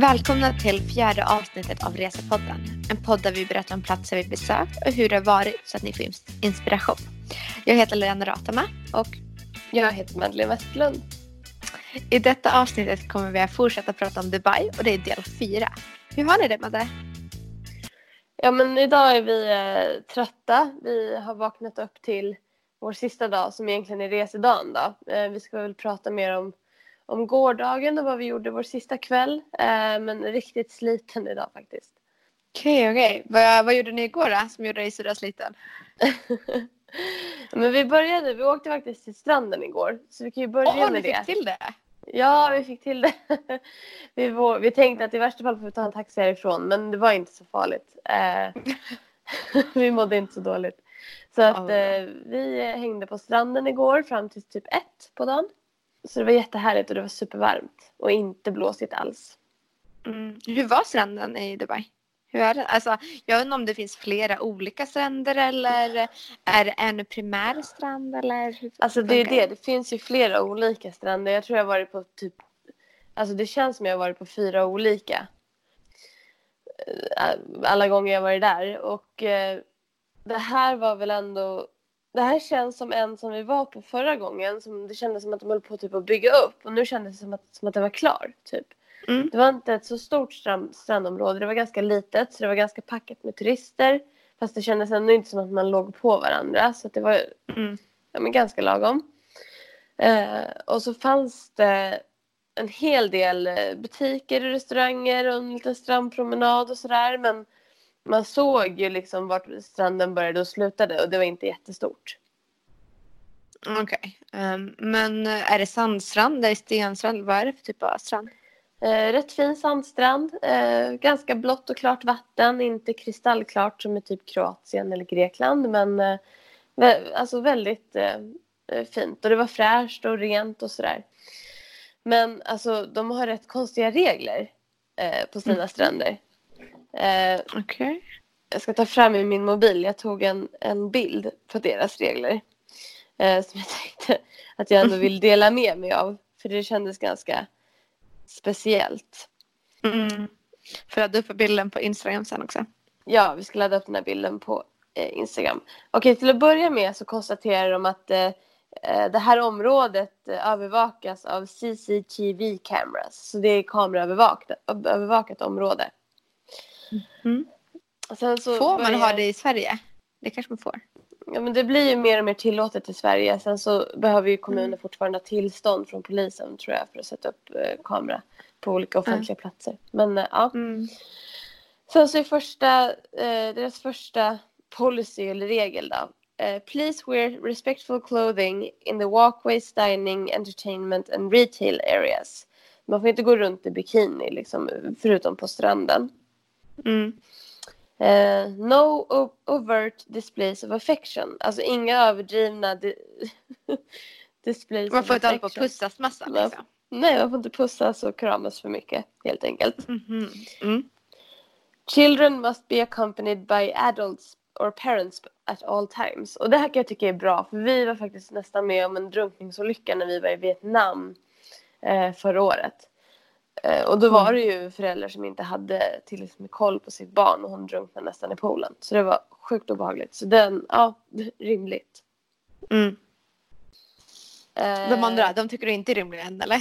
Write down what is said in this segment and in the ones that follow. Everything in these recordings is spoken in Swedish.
Välkomna till fjärde avsnittet av Resepodden. En podd där vi berättar om platser vi besökt och hur det har varit så att ni får inspiration. Jag heter Lena Ratama och jag heter Madeleine Westlund. I detta avsnittet kommer vi att fortsätta prata om Dubai och det är del fyra. Hur har ni det Madde? Ja men idag är vi eh, trötta. Vi har vaknat upp till vår sista dag som egentligen är resedagen då. Eh, vi ska väl prata mer om om gårdagen och vad vi gjorde vår sista kväll. Eh, men riktigt sliten idag faktiskt. Okej, okay, okej. Okay. Vad, vad gjorde ni igår då som gjorde dig så sliten? men vi började, vi åkte faktiskt till stranden igår. Så vi kan ju börja oh, med det. Åh, ni fick till det? Ja, vi fick till det. vi, var, vi tänkte att i värsta fall får vi ta en taxi härifrån, men det var inte så farligt. Eh, vi mådde inte så dåligt. Så att oh. vi hängde på stranden igår fram till typ ett på dagen. Så det var jättehärligt och det var supervarmt och inte blåsigt alls. Mm. Hur var stranden i Dubai? Hur är det? Alltså, jag inte om det finns flera olika stränder eller är det en primär strand eller? Alltså det är det, det finns ju flera olika stränder. Jag tror jag har varit på typ, alltså det känns som jag har varit på fyra olika. Eh, alla gånger jag varit där och eh, det här var väl ändå det här känns som en som vi var på förra gången. Som det kändes som att de höll på typ att bygga upp. Och nu kändes det som att, som att det var klar. Typ. Mm. Det var inte ett så stort strand, strandområde. Det var ganska litet. Så det var ganska packat med turister. Fast det kändes ändå inte som att man låg på varandra. Så det var mm. ja, men ganska lagom. Eh, och så fanns det en hel del eh, butiker och restauranger och en liten strandpromenad och sådär. Men man såg ju liksom vart stranden började och slutade och det var inte jättestort. Okej, okay. um, ehm, men är det sandstrand, är det stenstrand, vad är det för typ av strand? Uh, rätt fin sandstrand, uh, ganska blått och klart vatten, inte kristallklart som i typ Kroatien eller Grekland men uh, vä alltså väldigt fint och det var fräscht och rent och sådär. Men alltså de har rätt konstiga regler på sina mm. stränder. Eh. Okay. Jag ska ta fram i min mobil. Jag tog en, en bild på deras regler. Eh, som jag tänkte att jag ändå vill dela med mig av. För det kändes ganska speciellt. Mm. Får jag ladda upp bilden på Instagram sen också? Ja, vi ska ladda upp den här bilden på eh, Instagram. Okej, till att börja med så konstaterar de att eh, eh det här området eh, övervakas av CCTV cameras. Så det är kameraövervakat övervakat område. Mm. får man ha det i Sverige? Det kanske man får. Ja, men det blir ju mer och mer tillåtet i Sverige. Sen så behöver ju kommunen mm. fortfarande ha tillstånd från polisen tror jag för att sätta upp eh, kamera på olika offentliga mm. platser. Men eh, ja. Mm. Sen så är första, eh, deras första policy eller regel då. Uh, please wear respectful clothing in the walkways, dining, entertainment and retail areas. Man får inte gå runt i bikini liksom, förutom på stranden. Mm. Uh, no overt displays of affection. Alltså inga överdrivna di displays Man får inte hålla på och pussas massa liksom. Nej, man får inte pussas och kramas för mycket helt enkelt. Mm -hmm. mm. Children must be accompanied by adults or parents at all times. Och det här kan jag tycka är bra för vi var faktiskt nästan med om en drunkningsolycka när vi var i Vietnam eh, förra året. Eh, och då var mm. det ju föräldrar som inte hade tillräckligt med koll på sitt barn och hon drunknade nästan i poolen. Så det var sjukt obehagligt. Så den, ja, rimligt. Mm. Eh, de andra, de tycker du inte är rimligt än eller?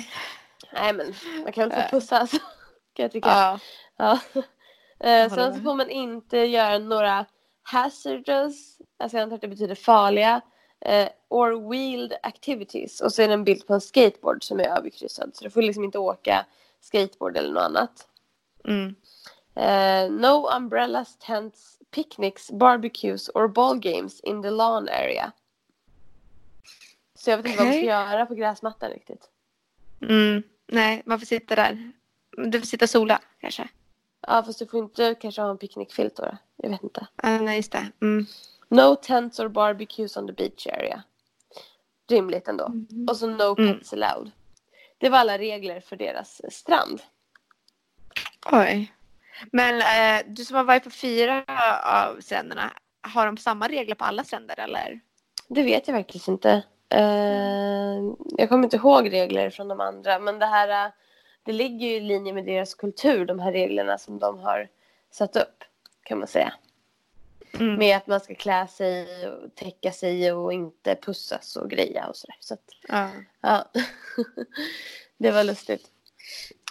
Nej men man kan väl få pussas. kan jag tycka. Ja. ja. Eh, sen så får man inte göra några hazardous, alltså jag antar att det betyder farliga, eh, or wheeled activities. Och så är det en bild på en skateboard som är överkryssad. Så du får liksom inte åka skateboard eller något annat. Mm. Uh, no umbrellas, tents, picnics, barbecues or ball games in the lawn area. Så jag vet inte vad man ska göra på gräsmattan riktigt. Mm. Nej, man får sitta där. Du får sitta sola kanske. Ja, fast du får inte kanske ha en picknickfilt då. Jag vet inte. Uh, nej, just det. Mm. No tents or barbecues on the beach area. Rimligt ändå. Mm. Och så no mm. pets allowed. Det var alla regler för deras strand. Oj. Men eh, du som har varit på fyra av stränderna, har de samma regler på alla stränder eller? Det vet jag faktiskt inte. Eh, jag kommer inte ihåg regler från de andra men det här det ligger ju i linje med deras kultur, de här reglerna som de har satt upp, kan man säga. Mm. Med att man ska klä sig och täcka sig och inte pussas och greja och sådär. Så att, Ja. ja. det var lustigt.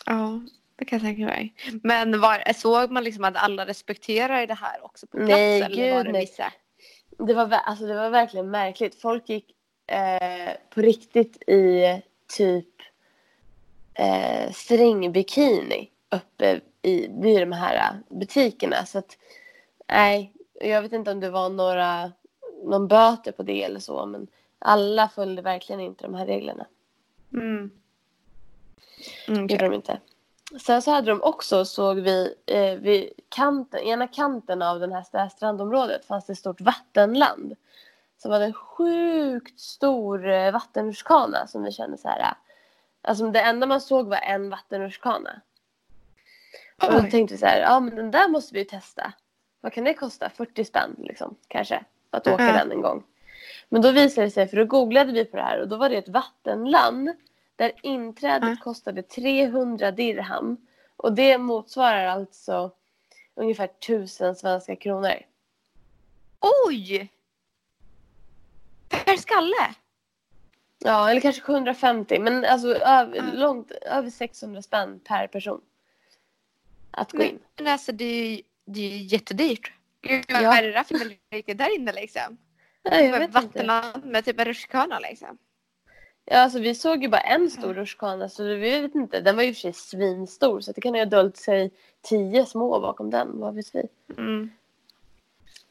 ja, det kan jag tänka mig. Men var, såg man liksom att alla respekterar det här också på plats? Nej, eller var gud, det nej. vissa? Det var, alltså, det var verkligen märkligt. Folk gick eh, på riktigt i typ eh, stringbikini uppe i, vid de här butikerna. Så att, nej, jag vet inte om det var några, någon böter på det eller så. Men alla följde verkligen inte de här reglerna. Mm. Mm, gjorde de inte. Sen så hade de också, såg vi, eh, vid kanten, ena kanten av den här det här strandområdet fanns det ett stort vattenland. Som hade en sjukt stor eh, vattenrutschkana som vi kände så här. eh, Alltså det enda man såg var en vattenrutschkana. Och då tänkte vi så här, ja men den där måste vi ju testa. Vad kan det kosta? 40 spänn liksom, kanske. Att åka Ja. den en gång. Men då visade det sig, för då googlade vi på det här och då var det ett vattenland där inträdet Ja. kostade 300 dirham. Och det motsvarar alltså ungefär 1000 svenska kronor. Oj! Per skalle? Ja, eller kanske 750. Men alltså över, Ja. långt, över 600 spänn per person. Att gå in. Men alltså det är det är ju jättedyrt. Gud, Vad Ja. är det där inne liksom? Nej, jag med vet inte. vattenland med typ en rutschkana liksom. Ja, alltså vi såg ju bara en stor rutschkana så vi vet inte. Den var ju för sig svinstor så det kan ju ha dolt sig tio små bakom den, vad vet vi. Mm.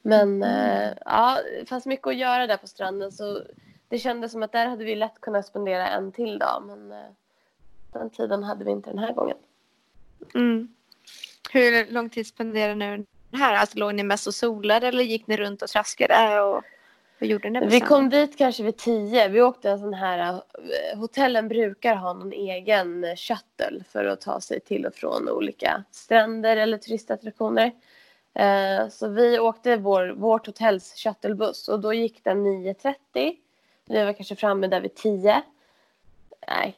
Men eh, ja, det fanns mycket att göra där på stranden så det kändes som att där hade vi lätt kunnat spendera en till dag men eh, den tiden hade vi inte den här gången. Mm. Hur lång tid spenderade ni här? Alltså låg ni mest och solade eller gick ni runt och traskade? Och vad gjorde ni? Vi kom dit kanske vid tio. Vi åkte en sån här... eh, Hotellen brukar ha någon egen shuttle för att ta sig till och från olika stränder eller turistattraktioner. Eh, Så vi åkte vår, vårt hotells shuttlebuss och då gick den 9.30. Vi var kanske framme där vid 10. Nej,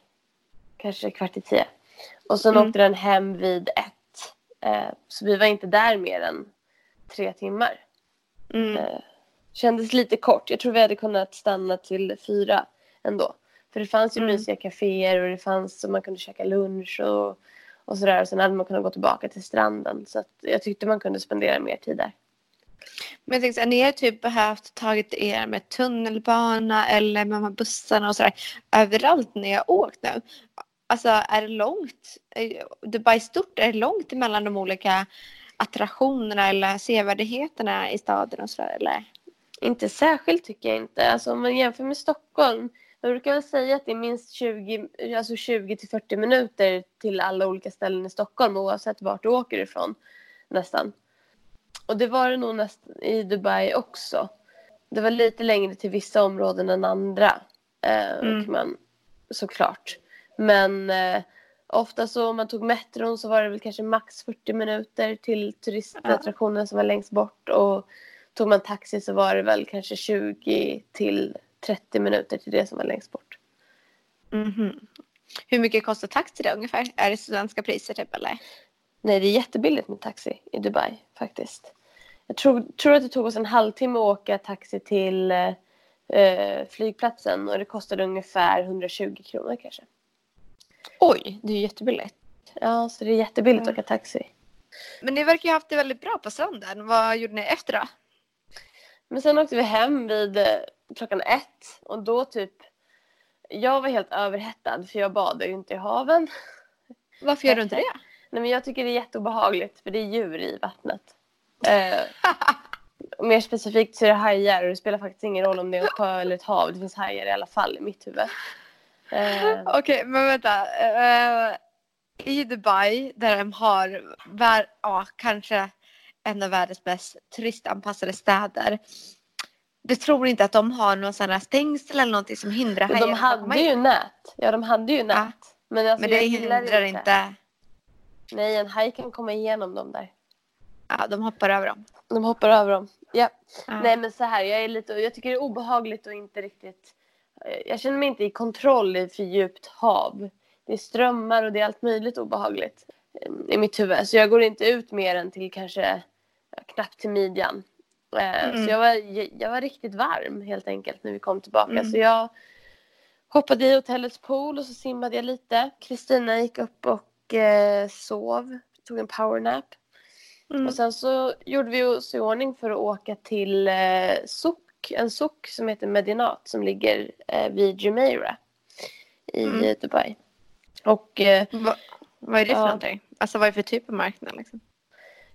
kanske kvart i 10. Och sen Mm. åkte den hem vid 1. Så vi var inte där mer än tre timmar. Mm. Eh, kändes lite kort. Jag tror vi hade kunnat stanna till fyra ändå. För det fanns ju Mm. mysiga kaféer och det fanns så man kunde käka lunch och, och sådär. Och sen hade man kunnat gå tillbaka till stranden. Så jag tyckte man kunde spendera mer tid där. Men jag tänkte, ni har typ behövt tagit er med tunnelbana eller med bussarna och sådär. Överallt ni har åkt nu. Alltså är det långt? är Dubai stort, är det långt mellan de olika attraktionerna eller sevärdheterna i staden och sådär eller? Inte särskilt tycker jag inte. Alltså om man jämför med Stockholm. Jag brukar väl säga att det är minst 20, alltså 20 till 40 minuter till alla olika ställen i Stockholm oavsett vart du åker ifrån. Nästan. Och det var det nog nästan i Dubai också. Det var lite längre till vissa områden än andra. Eh, Mm. man, såklart. Men eh, ofta så om man tog metron så var det väl kanske max 40 minuter till turistattraktionen som var längst bort. Och tog man taxi så var det väl kanske 20 till 30 minuter till det som var längst bort. Mhm. Hur mycket kostar taxi då ungefär? Är det svenska priser typ eller? Nej, det är jättebilligt med taxi i Dubai faktiskt. Jag tror, tror att det tog oss en halvtimme att åka taxi till eh, eh, flygplatsen och det kostade ungefär 120 kronor kanske. Oj, det är jättebilligt. Ja, så det är jättebilligt Ja. att åka taxi. Men ni verkar ju ha haft det väldigt bra på stranden. Vad gjorde ni efter då? Men sen åkte vi hem vid eh, klockan ett och då typ jag var helt överhettad för jag badar ju inte i haven. Varför gör du inte det? Nej, men jag tycker det är jätteobehagligt för det är djur i vattnet. Eh, mer specifikt så är det hajar och det spelar faktiskt ingen roll om det är en sjö eller ett hav. Det finns hajar i alla fall i mitt huvud. Eh, Okej, men vänta. Eh, I Dubai där de har ja, kanske en av världens mest turistanpassade städer. Du tror inte att de har någon sån här stängsel eller någonting som hindrar och hajarna de hade ju nät. Ja, de hade ju nät. Ja. Men, alltså, Men det hindrar inte. Nej, en haj kan komma igenom dem där. Ja, de hoppar över dem. De hoppar över dem. Ja. Ja. Nej men så här, jag är lite, jag tycker det är obehagligt och inte riktigt, jag känner mig inte i kontroll i för djupt hav. det är strömmar och det är allt möjligt obehagligt eh, i mitt huvud. Så jag går inte ut mer än till kanske knappt till midjan. Eh, Mm. Så jag var, jag var riktigt varm helt enkelt när vi kom tillbaka. Mm. Så jag hoppade i hotellets pool och så simmade jag lite. Kristina gick upp och eh, sov, tog en powernap. Mm. Och sen så gjorde vi oss i ordning för att åka till eh, En sock som heter Medinat som ligger eh, vid Jumeirah i Mm. Dubai. Och eh, Va, vad är det för Ja. någonting? Alltså vad är det för typ av marknad liksom?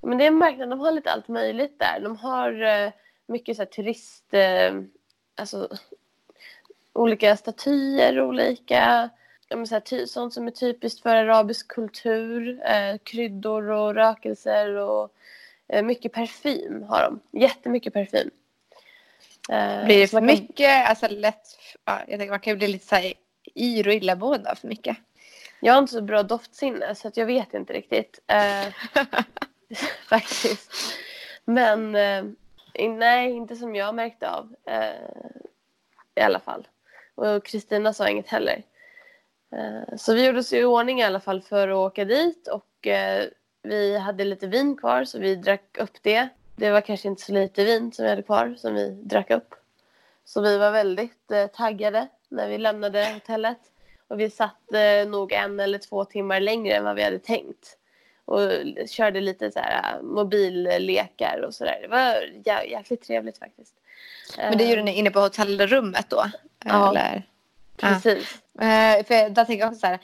men det är en marknad, de har lite allt möjligt där. De har eh, mycket så här, turist, eh, alltså olika statyer, olika men så här, sånt som är typiskt för arabisk kultur, eh, kryddor och rökelser och eh, mycket parfym har de. Jättemycket parfym. Eh, Blir det för kan- mycket? Alltså lätt, ja, jag tänker man kan ju bli lite så här yr och illamående av för mycket. Jag har inte så bra doftsinne så att jag vet inte riktigt. Eh, faktiskt. Men eh, nej, inte som jag märkte av. Eh, I alla fall. Och Kristina sa inget heller. Eh, så vi gjorde oss i ordning i alla fall för att åka dit och eh, vi hade lite vin kvar så vi drack upp det. Det var kanske inte så lite vin som vi hade kvar som vi drack upp. Så vi var väldigt eh, taggade när vi lämnade hotellet. Och vi satt eh, nog en eller två timmar längre än vad vi hade tänkt. Och körde lite så här äh, mobillekar och sådär. Det var jä- jäkligt trevligt faktiskt. Men det gjorde ni inne på hotellrummet då? Ja. Eller? Ja. Precis. Eh, för där tänker jag också så här,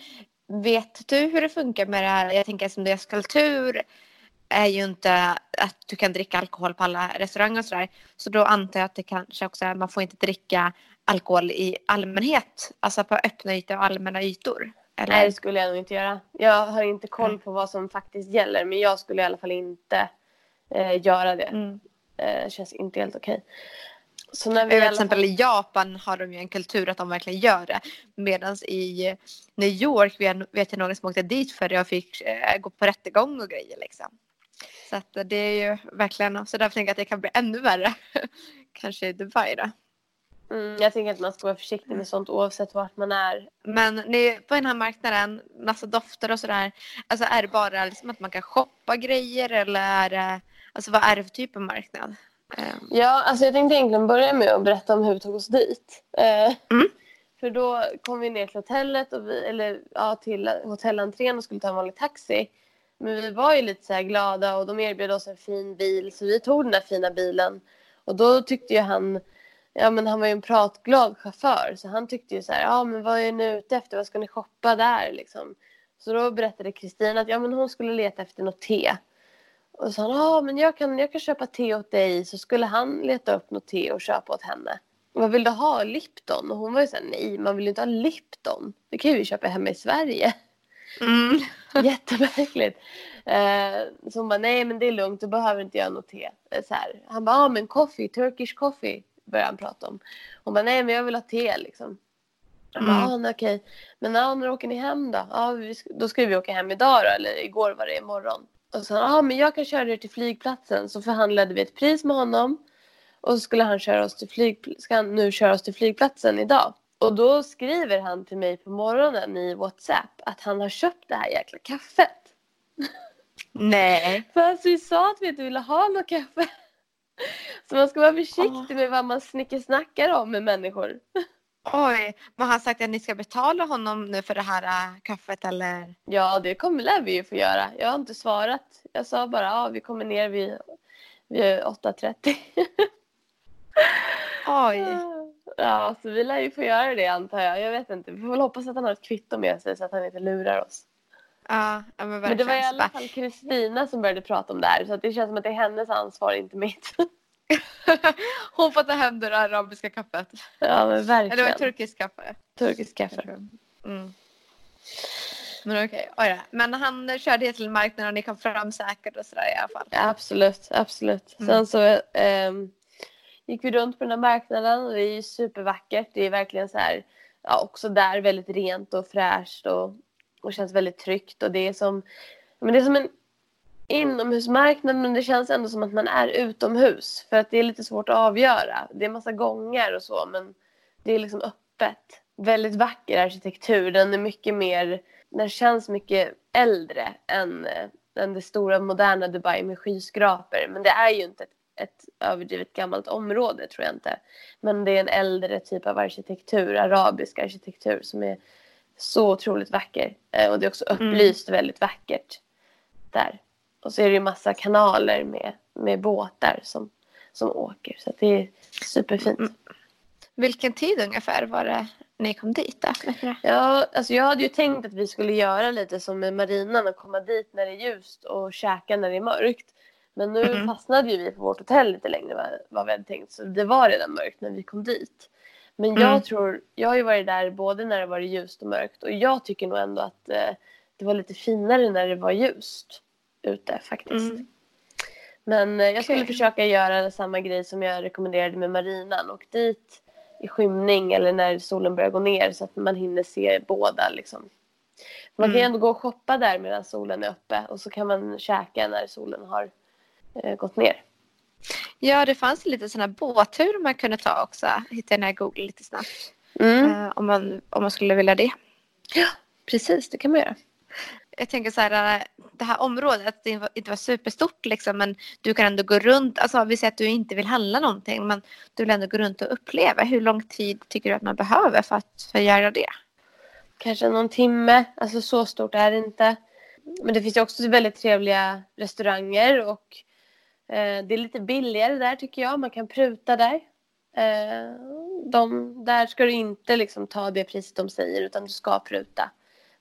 vet du hur det funkar med det här? Jag tänker som deras kultur är ju inte att du kan dricka alkohol på alla restauranger och sådär. Så då antar jag att det kanske också är, man får inte dricka alkohol i allmänhet, alltså på öppna ytor och allmänna ytor. Eller? Nej, det skulle jag nog inte göra. Jag har inte koll Mm. på vad som faktiskt gäller. Men jag skulle i alla fall inte eh, göra det. Mm. Eh, känns inte helt okej. Så när vi till exempel i Japan har de ju en kultur att de verkligen gör det. Medan i New York vet- jag någon som åkte dit för jag fick eh, gå på rättegång och grejer liksom. Så att det är ju verkligen, så därför tänker jag att det kan bli ännu värre. Kanske i Dubai då. Mm, jag tänker att man ska vara försiktig med sånt oavsett vart man är. Men ni, på den här marknaden, massa dofter och sådär. Alltså är det bara liksom att man kan shoppa grejer eller är det, alltså vad är det för typ av marknad? Ehm, Ja, alltså jag tänkte egentligen börja med att berätta om hur vi tog oss dit. Eh, Mm. För då kom vi ner till hotellet, och vi, eller ja, till hotellentrén och skulle ta en vanlig taxi. Men vi var ju lite så här glada och de erbjöd oss en fin bil så vi tog den där fina bilen. Och då tyckte ju han, ja men han var ju en pratglad chaufför så han tyckte ju så här, ja men vad är ni ute efter, vad ska ni shoppa där liksom. Så då berättade Kristina att ja men hon skulle leta efter något te. Och så sa han, ja men jag kan, jag kan köpa te åt dig. Så skulle han leta upp något te och köpa åt henne. Vad vill du ha? Lipton? Och hon var ju såhär, nej man vill ju inte ha Lipton. Det kan ju vi köpa hemma i Sverige. Mm. Jättemärkligt. Eh, så hon bara, nej men det är lugnt, du behöver inte göra något te. Eh, Så här. Han bara, ja men coffee, Turkish coffee började han prata om. Hon bara, nej men jag vill ha te liksom. Jag bara, Mm. ah, okej. Men ja, när åker ni hem då? Ja, vi, då ska vi åka hem idag då, eller igår var det imorgon. Och så sa ah, men jag kan köra er till flygplatsen. Så förhandlade vi ett pris med honom. Och så skulle han köra oss till flyg, ska han nu köra oss till flygplatsen idag. Och då skriver han till mig på morgonen i WhatsApp att han har köpt det här jäkla kaffet. Nej. Fast vi sa att vi inte ville ha något kaffe. Så man ska vara försiktig med vad man snickesnackar om med människor. Oj, men har han sagt att ni ska betala honom nu för det här äh, kaffet eller? Ja, det kommer lär vi ju få göra. Jag har inte svarat. Jag sa bara ja, vi kommer ner vid, vid 8.30. Oj. Ja, så vi lär ju få göra det antar jag. Jag vet inte. Vi får väl hoppas att han har ett kvitto med sig så att han inte lurar oss. Ja, men Men det var i verkligen. alla fall Kristina som började prata om det här. Så det känns som att det är hennes ansvar, inte mitt. Hon får ta hem det arabiska kaffet. ja, men Eller verkligen. det var turkiskt kaffe. Turkisk kaffe. Mm. Men okej, då. Men han körde er till marknaden och ni kom fram säkert och sådär i alla fall. Ja, absolut, absolut. Mm. Sen så ehm, gick vi runt på den här marknaden och det är ju supervackert. Det är verkligen så här, ja, också där väldigt rent och fräscht och, och känns väldigt tryggt. Och det är som, men det är som en inomhusmarknad men det känns ändå som att man är utomhus. För att det är lite svårt att avgöra. Det är massa gångar och så men det är liksom öppet. Väldigt vacker arkitektur. Den är mycket mer den känns mycket äldre än, eh, än det stora moderna Dubai med skyskrapor. Men det är ju inte ett, ett överdrivet gammalt område tror jag inte. Men det är en äldre typ av arkitektur, arabisk arkitektur som är så otroligt vacker. Eh, och det är också Mm. upplyst väldigt vackert där. Och så är det ju massa kanaler med, med båtar som, som åker. Så det är superfint. Mm. Vilken tid ungefär var det ni kom dit? Då? Ja, alltså jag hade ju tänkt att vi skulle göra lite som med marinan och komma dit när det är ljust och käka när det är mörkt. Men nu Mm. fastnade ju vi på vårt hotell lite längre vad, vi hade tänkt så det var redan mörkt när vi kom dit. Men Mm. jag tror, jag har ju varit där både när det var ljust och mörkt och jag tycker nog ändå att eh, det var lite finare när det var ljust ute faktiskt. Mm. Men eh, jag skulle Okej. försöka göra samma grej som jag rekommenderade med marinan. Och dit i skymning eller när solen börjar gå ner så att man hinner se båda. Liksom. Man kan ju Mm. ändå gå och shoppa där medan solen är uppe och så kan man käka när solen har gått ner. Ja, det fanns lite sådana båtturer man kunde ta också. Hittade jag när jag googlade lite snabbt. Mm. Eh, om, man, om man skulle vilja det. Precis, det kan man göra. Jag tänker så här, eh, det här området, det inte var superstort liksom, men du kan ändå gå runt. Alltså vi säger att du inte vill handla någonting, men du vill ändå gå runt och uppleva. Hur lång tid tycker du att man behöver för att, för att göra det? Kanske någon timme, alltså så stort är det inte. Men det finns ju också väldigt trevliga restauranger och eh, det är lite billigare där tycker jag. Man kan pruta där. Eh, de, där ska du inte liksom ta det priset de säger utan du ska pruta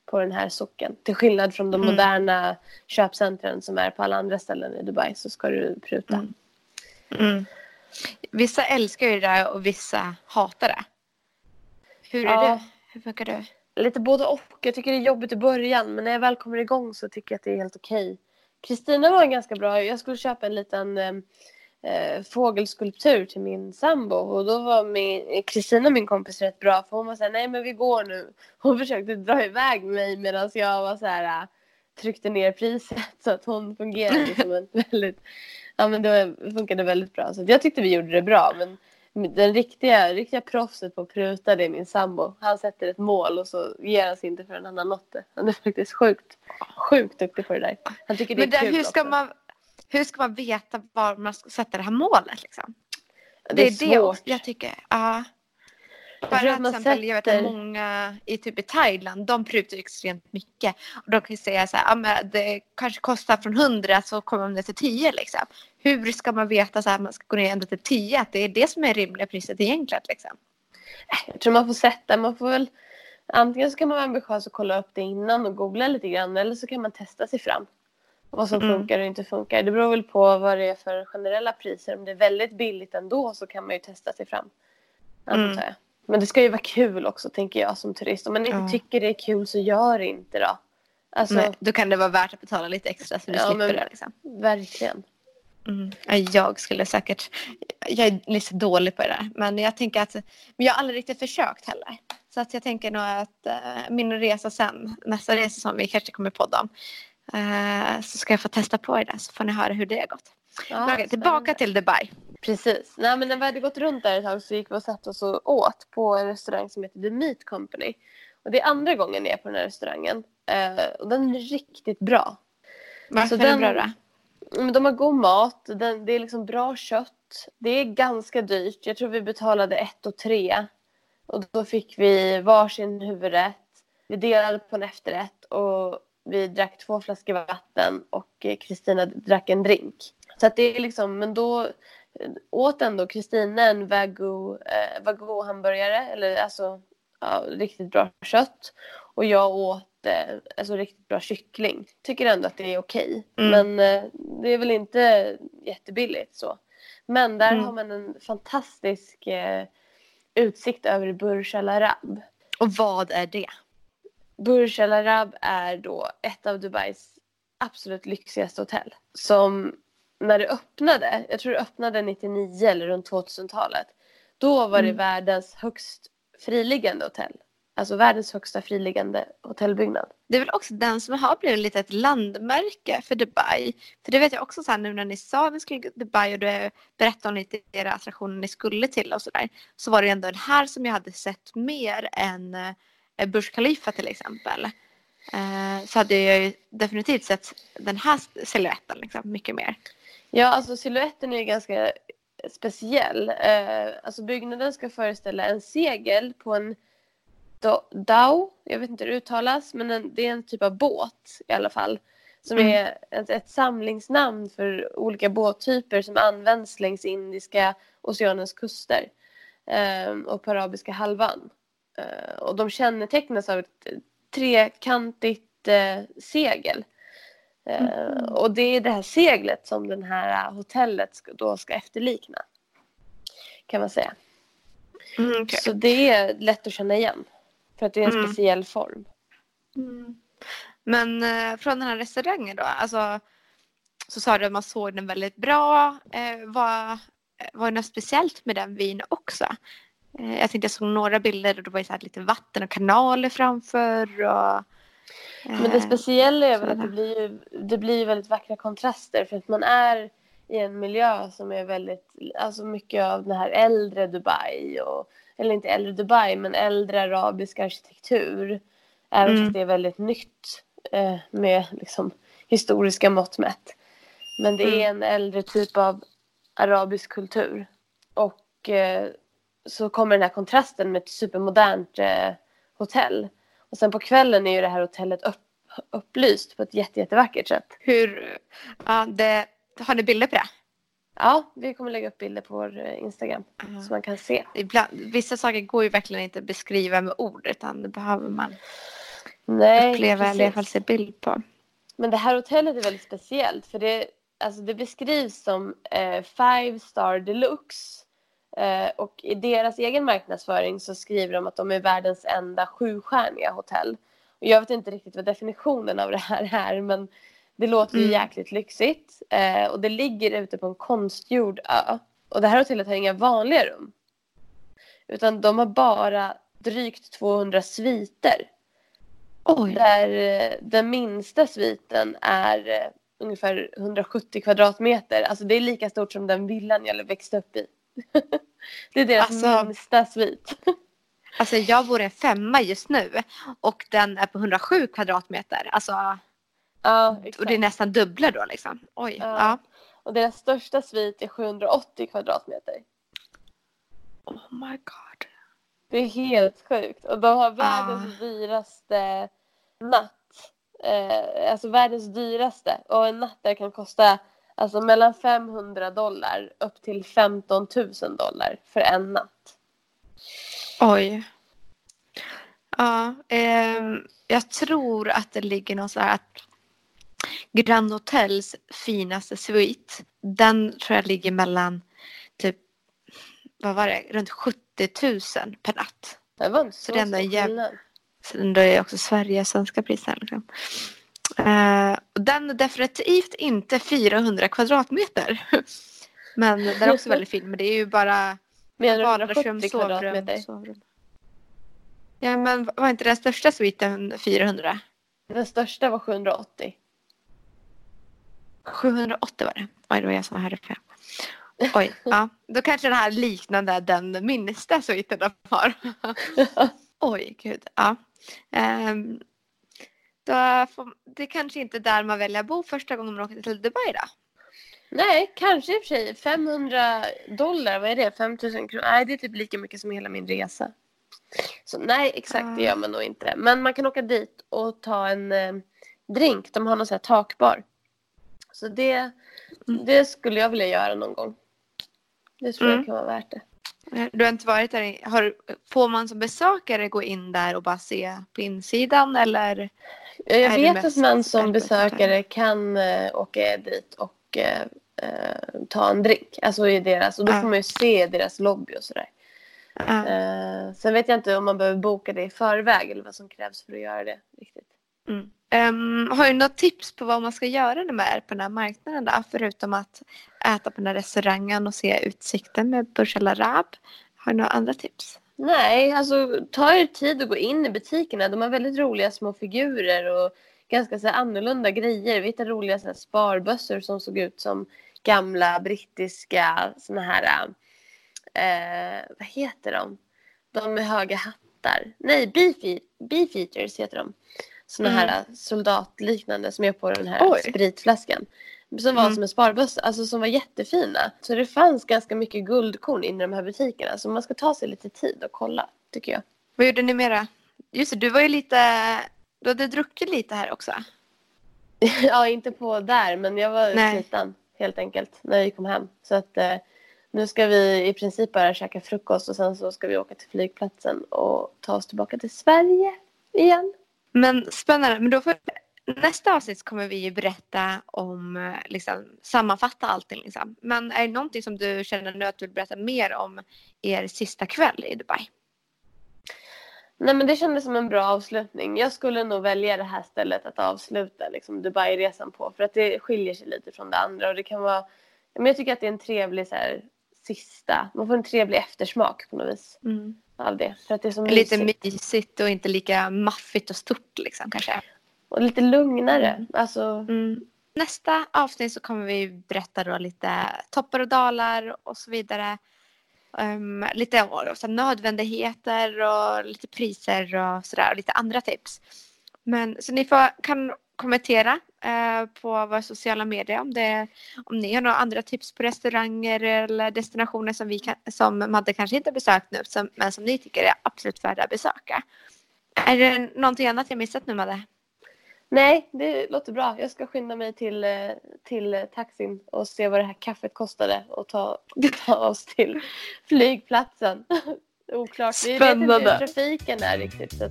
på den här socken. Till skillnad från de Mm. moderna köpcentren som är på alla andra ställen i Dubai så ska du pruta. Mm. Mm. Vissa älskar ju det där och vissa hatar det. Hur är Ja. du? Hur funkar du? Lite både och. Jag tycker det är jobbigt i början men när jag väl kommer igång så tycker jag att det är helt okej. Kristina var en ganska bra. Jag skulle köpa en liten eh, eh fågelskulptur till min sambo och då var min- eh, Kristina min kompis rätt bra för hon var såhär nej men vi går nu. Hon försökte dra iväg mig medan jag var så här eh, tryckte ner priset så att hon fungerade som en väldigt ja men det funkade väldigt bra så jag tyckte vi gjorde det bra men den riktiga, riktiga proffset på att pruta det är min sambo. Han sätter ett mål och så ger han sig inte förrän han har nått det. Han är faktiskt sjukt, sjukt duktig på det där. Han tycker det är Men där, kul hur, ska också. man, hur ska man veta var man ska sätta det här målet? Liksom? Det är det svårt. också jag tycker. Ja. Jag Bara att till exempel, jag vet sätter- att många i typ i Thailand, de prutar extremt mycket. Och de kan ju säga så här, men det kanske kostar från 100 så kommer de ner till 10 liksom. Hur ska man veta så här, att man ska gå ner ända till 10, att det är det som är rimliga priset egentligen liksom? Jag tror man får sätta, man får väl antingen så kan man vara ambitiös och kolla upp det innan och googla lite grann eller så kan man testa sig fram. Vad som Mm. funkar och inte funkar. Det beror väl på vad det är för generella priser. Om det är väldigt billigt ändå så kan man ju testa sig fram. Antar Mm. Men det ska ju vara kul också tänker jag som turist. Om man inte Ja. tycker det är kul så gör det inte då. Alltså Nej, då kan det vara värt att betala lite extra så du Ja, slipper men- det. Liksom. verkligen. Mm. Ja, Jag skulle säkert, jag är lite dålig på det där. Men jag tänker att, men jag har aldrig riktigt försökt heller. Så att jag tänker nog att eh, min resa sen, nästa resa som vi kanske kommer podda om. Eh, så ska jag få testa på det där så får ni höra hur det har gått. Ja, okej, tillbaka till Dubai. Precis. Nej, men när vi hade gått runt där ett tag så gick vi och satte oss och åt på en restaurang som heter The Meat Company. Och det är andra gången jag är på den här restaurangen. Eh, och den är riktigt bra. Varför Så är den- bra då? Men de har god mat, den, det är liksom bra kött. Det är ganska dyrt. Jag tror vi betalade ett och tre. Och då fick vi varsin huvudrätt. Vi delade på en efterrätt och vi drack två flaskor vatten och eh, Kristina drack en drink. Så att det är liksom, men då eh, åt ändå Kristina en wagyu, eh, wagyu hamburgare eller alltså ja, riktigt bra kött. Och jag åt eh, alltså riktigt bra kyckling. Tycker ändå att det är okej. Mm. Men eh, det är väl inte jättebilligt så. Men där Mm. har man en fantastisk eh, utsikt över Burj Al Arab. Och vad är det? Burj Al Arab är då ett av Dubais absolut lyxigaste hotell. Som när det öppnade, jag tror det öppnade 99 eller runt 2000-talet. Då var det Mm. världens högst friliggande hotell. Alltså världens högsta friliggande hotellbyggnad. Det är väl också den som har blivit lite ett landmärke för Dubai. För det vet jag också så här nu när ni sa att ni skulle till Dubai och du berättade om lite era attraktioner ni skulle till och sådär. Så var det ändå den här som jag hade sett mer än eh, Burj Khalifa till exempel. eh, så hade jag ju definitivt sett den här silhuetten liksom, mycket mer. Ja, alltså siluetten är ganska speciell. Eh, alltså byggnaden ska föreställa en segel på en dao, jag vet inte hur det uttalas, men en, det är en typ av båt i alla fall. Som mm. är ett, ett, samlingsnamn för olika båttyper som används längs Indiska oceanens kuster eh, och på arabiska halvön. Eh, och de kännetecknas av ett trekantigt eh, segel. Eh, mm. Och det är det här seglet som det här hotellet ska, då ska efterlikna. Kan man säga. Mm, okay. Så det är lätt att känna igen. För att det är en mm. speciell form. Mm. Men eh, från den här restaurangen då, alltså, så sa du att man såg den väldigt bra. Eh, var det något speciellt med den vin också? Eh, jag tänkte jag såg några bilder och det var så lite vatten och kanaler framför. Och, eh, Men det speciella är väl att det blir, det blir väldigt vackra kontraster för att man är i en miljö som är väldigt, alltså mycket av den här äldre Dubai och eller inte äldre Dubai men äldre arabisk arkitektur. Även mm. fast det är väldigt nytt eh, med liksom, historiska mått mätt. Men det är mm. en äldre typ av arabisk kultur. Och eh, så kommer den här kontrasten med ett supermodernt eh, hotell. Och sen på kvällen är ju det här hotellet upp, upplyst på ett jätte, jättevackert sätt. Hur, ja, det, har ni bilder på det? Ja, vi kommer lägga upp bilder på vår eh, Instagram mm. så man kan se. Ibland, vissa saker går ju verkligen inte att beskriva med ord utan det behöver man Nej, uppleva precis. eller i alla fall se bild på. Men det här hotellet är väldigt speciellt för det, alltså det beskrivs som eh, five star deluxe. Eh, och i deras egen marknadsföring så skriver de att de är världens enda sjustjärniga hotell. Och jag vet inte riktigt vad definitionen av det här är men det låter ju mm. jäkligt lyxigt. Eh, och det ligger ute på en konstgjord ö. Och det här hotellet har inga vanliga rum. Utan de har bara drygt 200 sviter. Oj. Där eh, den minsta sviten är ungefär 170 kvadratmeter. Alltså det är lika stort som den villan jag växte upp i. det är deras alltså, minsta svit. alltså jag bor i en femma just nu och den är på 107 kvadratmeter. Alltså Ja, exakt. Och det är nästan dubbla då liksom. Oj. Ja. ja. Och deras största svit är 780 kvadratmeter. Oh my god. Det är helt sjukt. Och de har världens ah. dyraste natt. Eh, alltså världens dyraste. Och en natt där kan kosta alltså mellan 500 dollar upp till 15 000 dollar för en natt. Oj. Ja, eh, jag tror att det ligger någon så här att Grand Hotels finaste svit, den tror jag ligger mellan typ, vad var det, runt 70 000 per natt. Det var inte så, så det är ändå jäv... Så ändå är också Sverige svenska priser. Liksom. Uh, den är definitivt inte 400 kvadratmeter. men den är också väldigt fin. Men det är ju bara vardagsrum, sovrum, sovrum. Ja men var inte den största sviten 400? Den största var 780. 780 var det. Oj, det var jag som hörde fel. Oj, ja. Då kanske den här liknande den minsta sviten de har. Oj, gud. Ja. Um, får, det är kanske inte där man väljer att bo första gången man åker till Dubai då? Nej, kanske i och för sig. 500 dollar, vad är det? 5000 kronor? Nej, det är typ lika mycket som hela min resa. Så nej, exakt det gör man nog inte. Men man kan åka dit och ta en eh, drink. De har någon sån här takbar. Så det, mm. det skulle jag vilja göra någon gång. Det tror mm. jag kan vara värt det. Du har inte varit där? Har, får man som besökare gå in där och bara se på insidan eller? Jag vet att man som besökare kan uh, åka dit och uh, ta en drink. Alltså i deras, och då får man ju se deras lobby och sådär. Uh. sen vet jag inte om man behöver boka det i förväg eller vad som krävs för att göra det riktigt. Mm. Um, har du något tips på vad man ska göra när man är på den här marknaden då? Förutom att äta på den här restaurangen och se utsikten med Burj Al Arab. Har du några andra tips? Nej, alltså ta er tid att gå in i butikerna. De har väldigt roliga små figurer och ganska så annorlunda grejer. Vi hittade roliga så sparbössor som såg ut som gamla brittiska såna här, eh, vad heter de? De med höga hattar. Nej, beefeaters heter de. såna Mm. här soldatliknande som är på den här Oj. spritflaskan. Som var Mm. som en sparbössa, alltså som var jättefina. Så det fanns ganska mycket guldkorn inne i de här butikerna. Så man ska ta sig lite tid och kolla, tycker jag. Vad gjorde ni mera? Just det, du var ju lite... Du hade druckit lite här också. ja, inte på där, men jag var Nej. sliten helt enkelt när vi kom hem. Så att eh, nu ska vi i princip bara käka frukost och sen så ska vi åka till flygplatsen och ta oss tillbaka till Sverige igen. Men spännande. Men då får, nästa avsnitt kommer vi ju berätta om, eh, liksom, sammanfatta allting. Liksom. Men är det någonting som du känner nu att du vill berätta mer om er sista kväll i Dubai? Nej men det kändes som en bra avslutning. Jag skulle nog välja det här stället att avsluta liksom, Dubai-resan på. För att det skiljer sig lite från det andra och det kan vara... Men jag tycker att det är en trevlig så här, sista... Man får en trevlig eftersmak på något vis av det. För att det är så Lite mysigt. mysigt och inte lika maffigt och stort liksom kanske. Och lite lugnare. Alltså, Mm. Nästa avsnitt så kommer vi berätta då lite toppar och dalar och så vidare. Um, lite och, så nödvändigheter och lite priser och sådär och lite andra tips. Men så ni får, kan kommentera eh, på våra sociala medier om, det, om ni har några andra tips på restauranger eller destinationer som, vi kan, som Madde kanske inte har besökt nu som, men som ni tycker är absolut värda att besöka. Är det någonting annat jag missat nu Madde? Nej, det låter bra. Jag ska skynda mig till, eh, till eh, taxin och se vad det här kaffet kostade och ta, ta oss till flygplatsen. Oklart. Vi vet inte Spännande. hur trafiken är riktigt så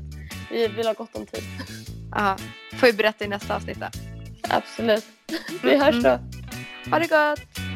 vi vill ha gott om tid. Ja, får vi berätta i nästa avsnitt då. Absolut. Vi hörs då. Ha det gott!